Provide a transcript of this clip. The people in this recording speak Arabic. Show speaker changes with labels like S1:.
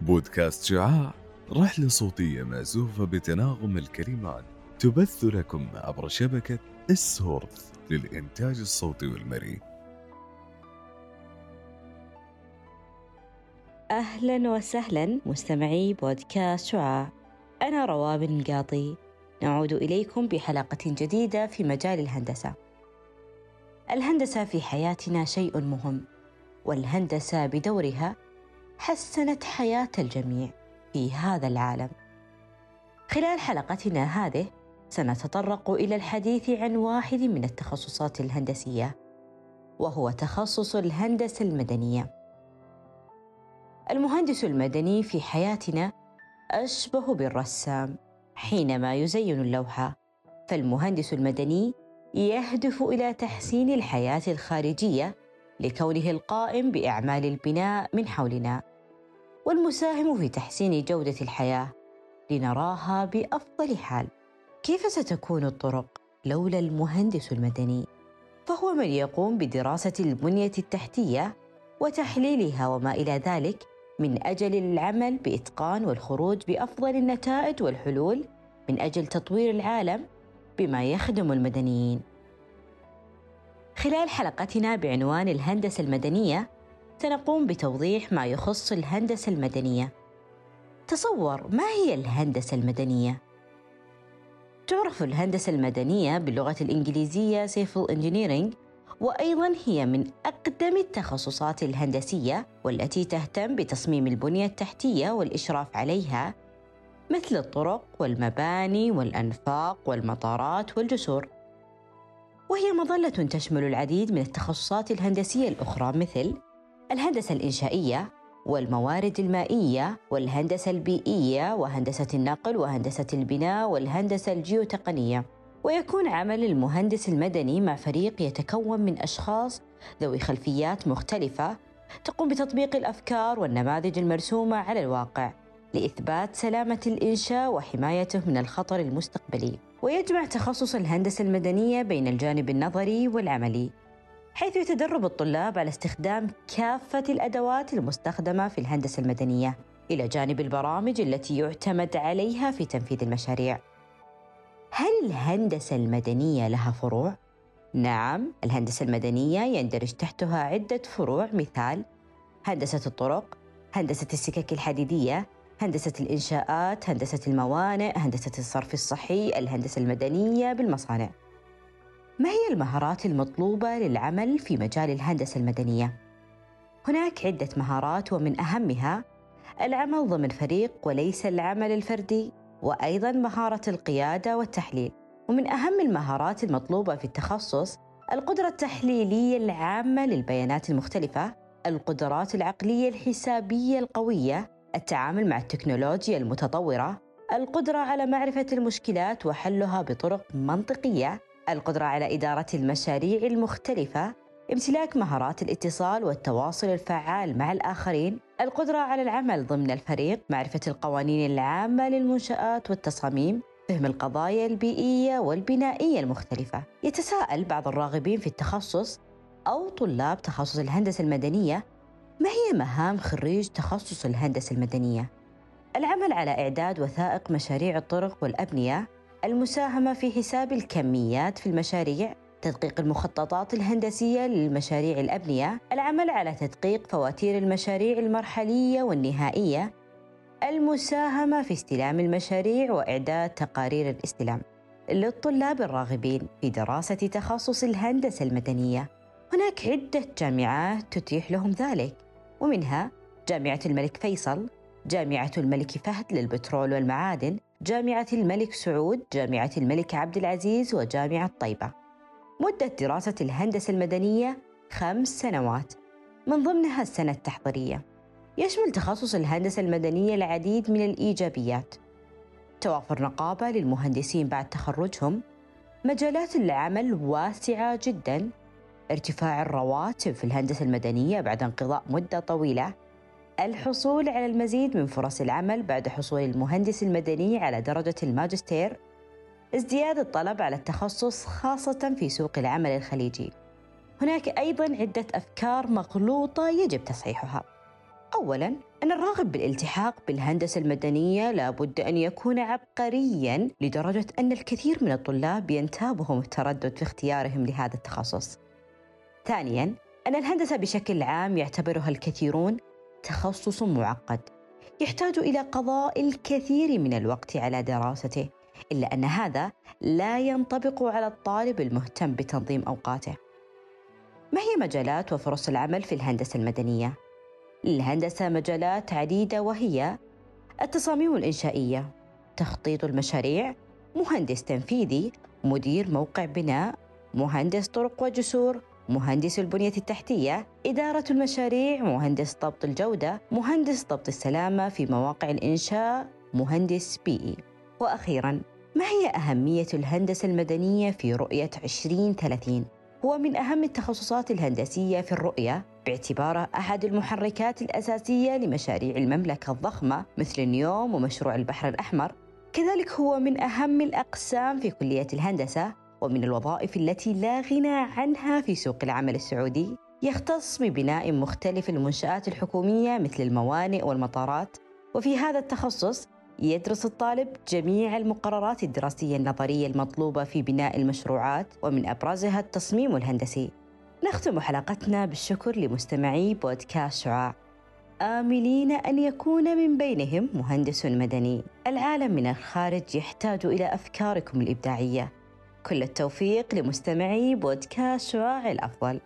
S1: بودكاست شعاع رحلة صوتية مأزوفة بتناغم الكلمات تبث لكم عبر شبكة السورث للإنتاج الصوتي والمرئي.
S2: أهلا وسهلا مستمعي بودكاست شعاع. أنا رواب القاضي نعود إليكم بحلقة جديدة في مجال الهندسة. الهندسة في حياتنا شيء مهم والهندسة بدورها حسنت حياة الجميع في هذا العالم. خلال حلقتنا هذه سنتطرق إلى الحديث عن واحد من التخصصات الهندسية وهو تخصص الهندسة المدنية. المهندس المدني في حياتنا أشبه بالرسام حينما يزين اللوحة فالمهندس المدني يهدف إلى تحسين الحياة الخارجية لكونه القائم بأعمال البناء من حولنا والمساهم في تحسين جودة الحياة لنراها بأفضل حال. كيف ستكون الطرق لولا المهندس المدني؟ فهو من يقوم بدراسة البنية التحتية وتحليلها وما إلى ذلك من أجل العمل بإتقان والخروج بأفضل النتائج والحلول من أجل تطوير العالم بما يخدم المدنيين. خلال حلقتنا بعنوان الهندسة المدنية سنقوم بتوضيح ما يخص الهندسة المدنية. تصور ما هي الهندسة المدنية؟ تعرف الهندسة المدنية باللغة الإنجليزية Civil Engineering وأيضا هي من أقدم التخصصات الهندسية والتي تهتم بتصميم البنية التحتية والإشراف عليها مثل الطرق والمباني والأنفاق والمطارات والجسور. وهي مظلة تشمل العديد من التخصصات الهندسية الأخرى مثل الهندسة الإنشائية والموارد المائية والهندسة البيئية وهندسة النقل وهندسة البناء والهندسة الجيوتقنية. ويكون عمل المهندس المدني مع فريق يتكون من أشخاص ذوي خلفيات مختلفة تقوم بتطبيق الأفكار والنماذج المرسومة على الواقع. لإثبات سلامة الإنشاء وحمايته من الخطر المستقبلي. ويجمع تخصص الهندسة المدنية بين الجانب النظري والعملي حيث يتدرب الطلاب على استخدام كافة الأدوات المستخدمة في الهندسة المدنية إلى جانب البرامج التي يعتمد عليها في تنفيذ المشاريع. هل الهندسة المدنية لها فروع؟ نعم، الهندسة المدنية يندرج تحتها عدة فروع. مثال هندسة الطرق، هندسة السكك الحديدية، هندسة الإنشاءات، هندسة الموانئ، هندسة الصرف الصحي، الهندسة المدنية بالمصانع. ما هي المهارات المطلوبة للعمل في مجال الهندسة المدنية؟ هناك عدة مهارات ومن أهمها العمل ضمن فريق وليس العمل الفردي وأيضا مهارة القيادة والتحليل ومن أهم المهارات المطلوبة في التخصص القدرة التحليلية العامة للبيانات المختلفة القدرات العقلية الحسابية القوية التعامل مع التكنولوجيا المتطورة القدرة على معرفة المشكلات وحلها بطرق منطقية القدرة على إدارة المشاريع المختلفة امتلاك مهارات الاتصال والتواصل الفعال مع الآخرين القدرة على العمل ضمن الفريق معرفة القوانين العامة للمنشآت والتصاميم فهم القضايا البيئية والبنائية المختلفة. يتساءل بعض الراغبين في التخصص أو طلاب تخصص الهندسة المدنية ما هي مهام خريج تخصص الهندسة المدنية؟ العمل على إعداد وثائق مشاريع الطرق والأبنية المساهمة في حساب الكميات في المشاريع تدقيق المخططات الهندسية للمشاريع الأبنية العمل على تدقيق فواتير المشاريع المرحلية والنهائية المساهمة في استلام المشاريع وإعداد تقارير الاستلام للطلاب الراغبين في دراسة تخصص الهندسة المدنية هناك عدة جامعات تتيح لهم ذلك ومنها جامعة الملك فيصل جامعة الملك فهد للبترول والمعادن جامعة الملك سعود جامعة الملك عبد العزيز وجامعة طيبة. مدة دراسة الهندسة المدنية خمس سنوات. من ضمنها السنة التحضيرية. يشمل تخصص الهندسة المدنية العديد من الإيجابيات. توافر نقابة للمهندسين بعد تخرجهم. مجالات العمل واسعة جدا. ارتفاع الرواتب في الهندسة المدنية بعد انقضاء مدة طويلة. الحصول على المزيد من فرص العمل بعد حصول المهندس المدني على درجة الماجستير. ازدياد الطلب على التخصص خاصة في سوق العمل الخليجي. هناك أيضا عدة أفكار مغلوطة يجب تصحيحها. أولا أن الراغب بالالتحاق بالهندسة المدنية لابد أن يكون عبقريا لدرجة أن الكثير من الطلاب ينتابهم التردد في اختيارهم لهذا التخصص. ثانيا أن الهندسة بشكل عام يعتبرها الكثيرون تخصص معقد يحتاج إلى قضاء الكثير من الوقت على دراسته إلا أن هذا لا ينطبق على الطالب المهتم بتنظيم أوقاته ما هي مجالات وفرص العمل في الهندسة المدنية؟ للهندسة مجالات عديدة وهي التصاميم الإنشائية، تخطيط المشاريع، مهندس تنفيذي، مدير موقع بناء، مهندس طرق وجسور، مهندس البنية التحتية، إدارة المشاريع، مهندس ضبط الجودة، مهندس ضبط السلامة في مواقع الإنشاء، مهندس بيئي. وأخيراً، ما هي أهمية الهندسة المدنية في رؤية 2030؟ هو من أهم التخصصات الهندسية في الرؤية باعتباره أحد المحركات الأساسية لمشاريع المملكة الضخمة مثل النيوم ومشروع البحر الأحمر كذلك هو من أهم الأقسام في كلية الهندسة ومن الوظائف التي لا غنى عنها في سوق العمل السعودي يختص ببناء مختلف المنشآت الحكومية مثل الموانئ والمطارات وفي هذا التخصص يدرس الطالب جميع المقررات الدراسية النظرية المطلوبة في بناء المشروعات ومن أبرزها التصميم الهندسي. نختم حلقتنا بالشكر لمستمعي بودكاست شعاع آملين أن يكون من بينهم مهندس مدني. العالم من الخارج يحتاج إلى أفكاركم الإبداعية. كل التوفيق لمستمعي بودكاست شعاع الأفضل.